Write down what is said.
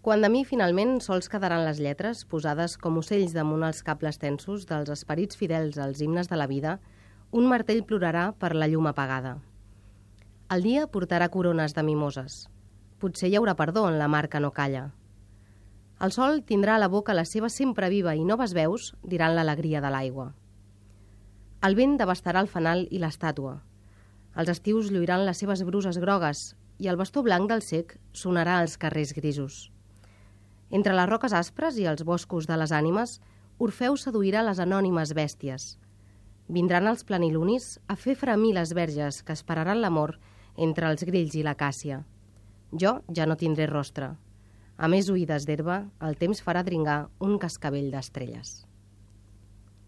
Quan de mi finalment sols quedaran les lletres, posades com ocells damunt els cables tensos dels esperits fidels als himnes de la vida, un martell plorarà per la llum apagada. El dia portarà corones de mimoses. Potser hi haurà perdó en la mar que no calla. El sol tindrà a la boca la seva sempre viva i noves veus diran l'alegria de l'aigua. El vent devastarà el fanal i l'estàtua. Els estius lluiran les seves bruses grogues i el bastó blanc del sec sonarà als carrers grisos. Entre les roques aspres i els boscos de les ànimes, Orfeu seduirà les anònimes bèsties. Vindran els planilunis a fer fremir les verges que esperaran l'amor entre els grills i la càssia. Jo ja no tindré rostre. A més oïdes d'herba, el temps farà dringar un cascavell d'estrelles.